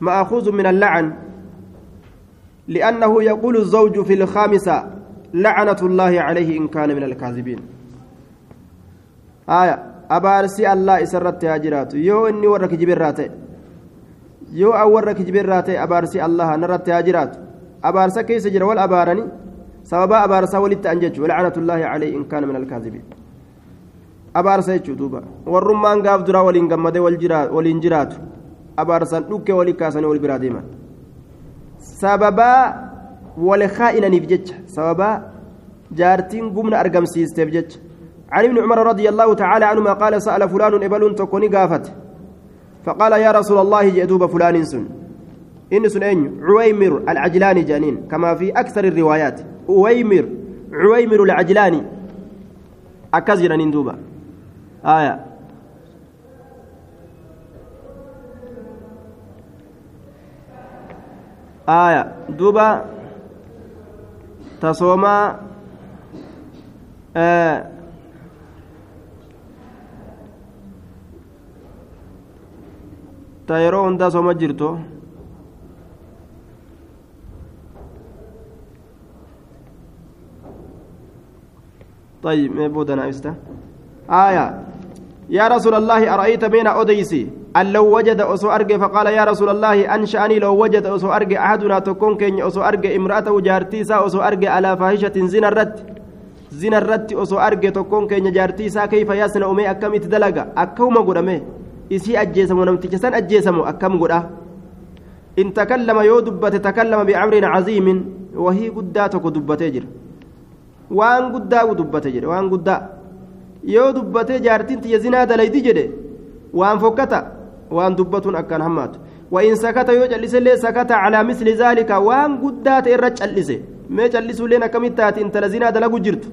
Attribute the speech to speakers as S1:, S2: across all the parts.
S1: مأخوذ من اللعن لأنه يقول الزوج في الخامسة لعنة الله عليه إن كان من الكاذبين آية أبارسي الله إسرت هاجرات يو إني ورك جبرات يو أو ورك جبرات أبارسي الله نرت هاجرات أبارسا كيس جرى والأبارني سببا أبارسا ولت أنجج ولعنة الله عليه إن كان من الكاذبين abaarsa jechuudha duuba warrummaan gaaf duraa waliin gammadee waliin jiraatu abaarsan dhukkee walii kaasanii wal biraa deeman sababaa wal kaa'inaniif jecha sababaa jaartiin gumna argamsiisteef jecha عن ابن عمر رضي الله تعالى عنهما قال سأل فلان إبل تكوني قافت فقال يا رسول الله جئتوب فلان سن إن سن أين عويمر العجلاني جانين كما في أكثر الروايات عويمر عويمر العجلاني أكزر نندوبا آية. آية. دوبا. تصوما. آه. ta yeroo hundaa sooma طيب ما بودنا استا آية. يا رسول الله أرأيت بين أوديسي؟ أن لو وجد أسو أرجع فقال يا رسول الله أنشأني لو وجد أسو أرجع أحدنا تكون كين أسو أرجع امرأته جارتيسا أسو أرجع على فاحشة زنا الرد. زنا الرد أسو أرجع تكون كين جارتيسا كيف يصنع أمي أكم تدلق أكوما قدامي إسي أجيسم ونمتك سن أجيسم أكم قدا إن تكلم يو دبت بأمر عظيم وهي قداتك دبتجر وان قدا ودبتجر وان قدا yoo dubbatee jaartiin tiyya zinaa dalaydi jedhe waan fokkata waan dubbatuun akkaan hammaatu. وإن سكت يجلس لي سكت على مثل ذلك وان قدات إرى جلس ما جلسوا لنا كم تات انت لزنا دلقوا جرت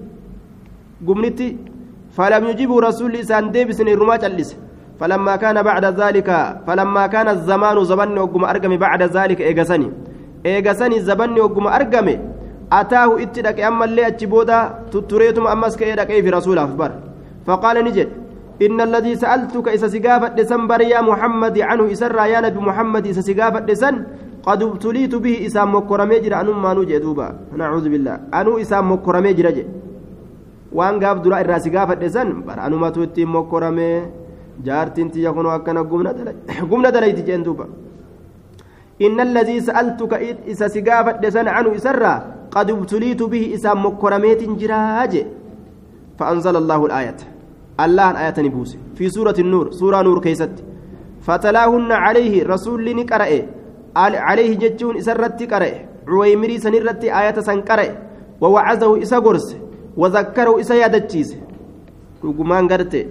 S1: قمنتي فلم يجيب رسول إسان ديبس الرما جلس فلما كان بعد ذلك فلما كان الزمان زبني وقم أرقم بعد ذلك إيقسني إيقسني زبني وقم أرقم أتاه اتدك أما اللي أتشبودا تتريتم أمسك إيدك إيه في رسول أخبار فقال نجد إن الذي سألتك إذا سقافت لسن يا محمد عنه إسر يا نبي محمد إذا سقافت لسن قد ابتليت به إسام مكرمي جرى أنو ما نوجه دوبا. نعوذ بالله. أنو إسام مكرمي جرى waan gaaf dura irraa si gaafadhe san bara anumatu ittiin mokkorame jaartiin tiyya kunoo akkana gumna dalayti jeen duuba إن الذي سألتك إذا سقافت لسان عنه إسرا قد ابتليت به إسام مكرميت جراج فأنزل الله الآية. الله آية نبوس في سورة النور سورة نور كيست فتلاهن عليه رسول نقرأ عليه جتون إسرت قرأ عويمري سنرت آية سنقرأ ووعزه إسا قرس وذكره إسا يادتشيس dhugumaan garte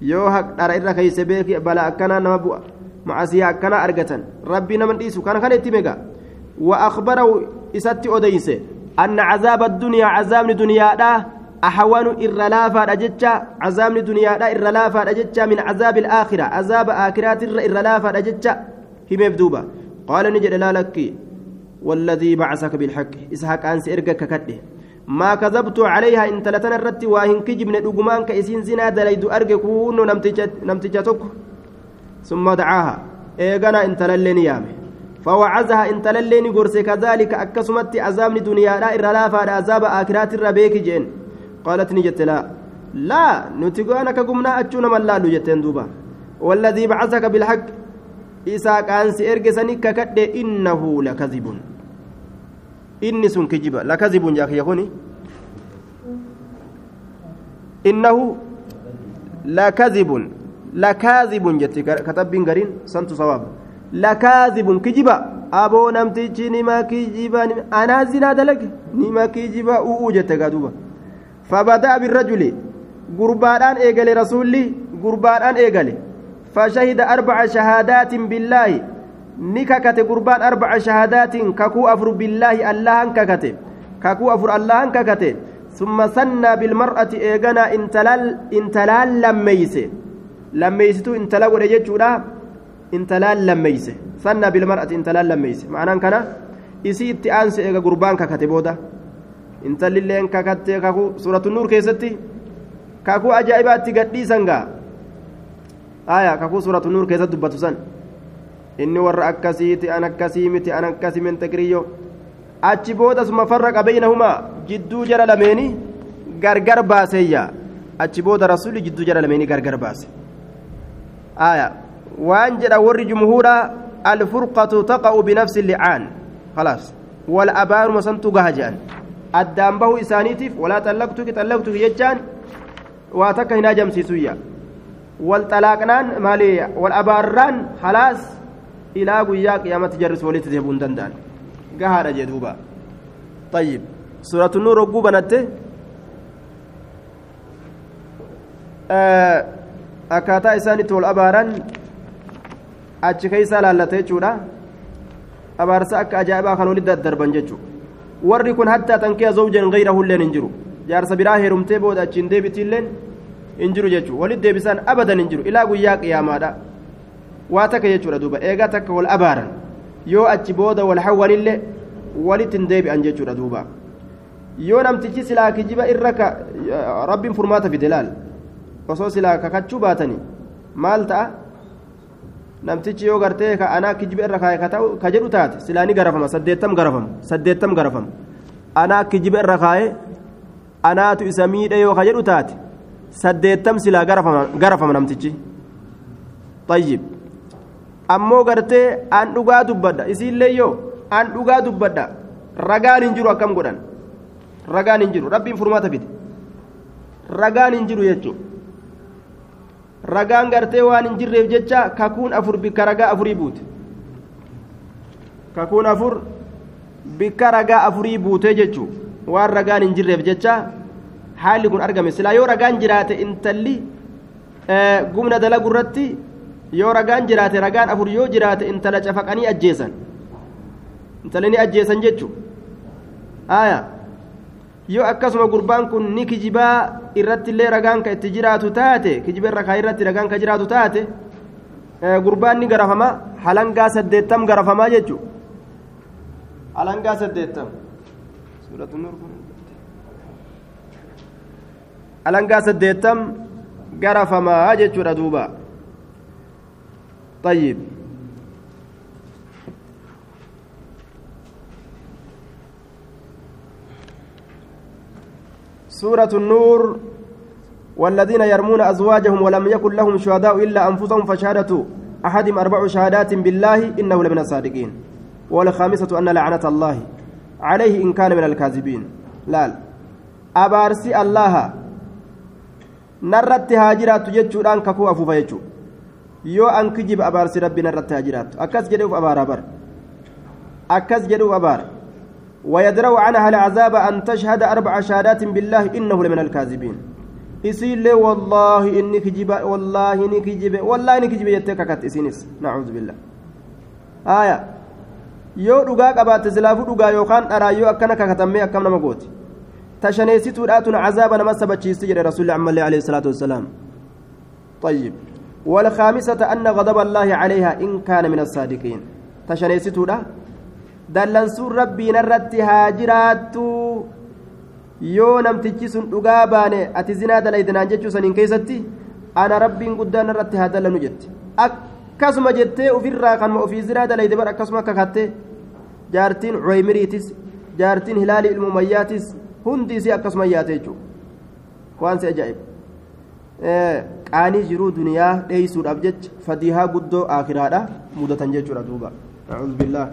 S1: yoo haqdhara irra keeyse beeki bala akkanaa nama bu'a macasiyaa akkanaa argatan rabbii nama dhiisu kana kana itti mega wa akhbarahu isatti odeyse anna cazaaba addunyaa cazaabni duniyaadhaa أحوان إرلافا أجتشا عذاب دنيا لا إرلافا أجتشا من عذاب الآخرة عذاب آخرات إرلافا أجتشا. هم يبدوبا قال نجد لا لك والذي بعثك بالحق. إسحاق أنس إرقك كده. ما كذبت عليها إن تلتنا الرت واهن كجبن دقمان كإسين زنا دليد أرقك ونو نمتجتك ثم دعاها. إيغانا إن تللني يامي فوعزها إن تللني قرس كذلك أكسمت عذاب دنيا لا إرلافا عذاب آخرات الربيك جين. قالت نجت لا. لا نتقو أنا كقمنا أتشونا من لا نجتين دوبا. والذي بعثك بالحق إساك أنس إرقسني ككد إنه لكذب إني سن كجب لكذب يا أخي يخوني إنه لكذب لكاذب جت كتب قرين سنت صواب. لكاذب كجب أبو نمتي نما كجب أنا زنا دلك. نما كجب أو جت قدوبا فبدأ بالرجل. قربان إيجالي رسولي قربان إيجالي فشهد أربع شهادات بالله. نككت قربان أربع شهادات. ككو أفر بالله الله أنككت. ككو أفر الله أنككت. ثم سنى بالمرأة إيجانا انتلال انتلال لميس. لميستو انتلا ورجتشولا انتلال لميس. سنى بالمرأة انتلال لميس. معناه كان إسي اتئانس إيجا قربان ككت intalilleen kakattee kakuu suuratu nuur keessatti kakuu ajaa'ibaatti gadhiisan gaa? Aya kakuu suuratu nuur keessatti dubbatu san inni warra akkasiiti an akkasii miti an akkasii min takriyyoo achi booda suma farraqa baynahumaa jidduu jara lameeni gargar baaseeyya achi booda rasuli jidduu jara lameeni gargar baase. Aya waan jedha warri jumhuura alfurqatu taqa'u binafsi licaan khalaas. Wal abaaruma santu gaha jedhan addaan bahuu isaaniitiif walaa xallaqtuki xallaqtuki jechaan waa takka hin hajamsiisuyya wal xalaaqnaan maali wal abaarraan halaas ilaa guyyaa qiyaamatti jarris walitti deebi'uu hin danda'an gahaadha jee duuba طيب سورة النور وقوبة نته akkaataa isaanitti wal abaaran achi keeysaa laallata jechuudha abaarsa akka ajaa'ibaa kan walitti daddarban jechuudha warri kun hattaa tankiya zawjan gayrahu illeen hin jiru jaarsa biraa heerumtee booda achiin deebitiilleen hin jiru jechuudha walitti deebisaan abadan hin jiru ilaa guyyaa qiyaamaadha waa takka jechuudha duuba eegaa takka wal abaaran yoo achi booda wal hawwanillee walitti hin deebi'an jechuudha duuba yoo namtichi silaa kijiba irra ka rabbiin furmaata fide laal osoo silaa kakachuu baatanii maal ta'a namtichi yoo gartee ka anaa kijiba irra kaa'e ka jedhu taate. Silaa ni garafama saddeettam garafama saddeettam garafama anaa kijiba irra kaa'e anaatu isa miidhe yoo ka jedhu taate saddeettam silaa garafama namtichi. Tayyib. Ammoo gartee an dhugaa dubbadha. Isiillee yoo an dhugaa dubbadha ragaan hin jiru akkam godhan? Ragaan hin jiru. Rabbiin furmaata fide. Ragaan hin jiru jechuudha ragaan gartee waan hin jirreef jecha kakuun afur bikka ragaa afurii buute. Kakuun afur bikka ragaa afurii buutee jechuun waan ragaan hin jirreef jecha haalli kun argame. Silaa yoo ragaan jiraate intalli gumna dalagu irratti yoo ragaan jiraate ragaan afur yoo jiraate intala cafaqanii ajjeesan. Intala ni ajjeesan jechuun aayaa. yoo akkasuma gurbaan kun ni kijibaa irratti illee ragaan ka itti jiraatu taate kijiba irra irratti ragaan ka jiraatu taate eh, gurbaan ni garafama. Halangaa saddeettam garafamaa jechuudha halangaa saddeettam. Halangaa saddeettam garafamaa jechuudha duuba. Xayyiib سورة النور والذين يرمون أزواجهم ولم يكن لهم شهداء إلا أنفسهم فشهادة أحدهم أربع شهادات بالله إنه لمن الصادقين. والخامسة أن لعنة الله عليه إن كان من الكاذبين. لا أبارسي الله. نرت هاجرات جتشوران ككو أفوفا يجو. yoo an kijib abaarsi rabbi narratti haa jiraattu akkas jedhuuf abaara bar akkas jedhuuf abaara ويدروا عنها العذاب أن تشهد أربع شهادات بالله إنه لمن الكاذبين إسيل والله إني كجب والله إني كجب والله إني كجب يتككت إسينس نعوذ بالله آية yoo dhugaa qabaatte silaafuu dhugaa yookaan dharaa yoo akkana kakatamee akkam nama gooti tashaneessituudhaatun cazaaba nama sabachiisti jedhe rasuulli ammallee alayhi salaatu wassalaam طيب والخامسة أن غضب الله عليها إن كان من الصادقين تشنيستودا dallansuun rabbiin irratti haa jiraattu yoo namtichi sun dhugaa baane ati zinaa dalaydanaan jechuu saniin keessatti ana rabbiin guddaan irratti haa dallanu jette akkasuma jettee ofirraa kanuma ofii zinaa dalayde bar akkasuma akka katte jaartiin cuwaymiriitis jaartiin hilaalii ilmu mayyaatis hundi isii akkasuma yaate jechuudha waan si ajaa'iba qaanii jiruu duniyaa dheeysuudhaaf jecha fadiihaa guddoo akiraadha mudatan jechuudha duuba أعوذ بالله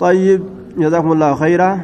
S1: طيب جزاكم الله خيرا.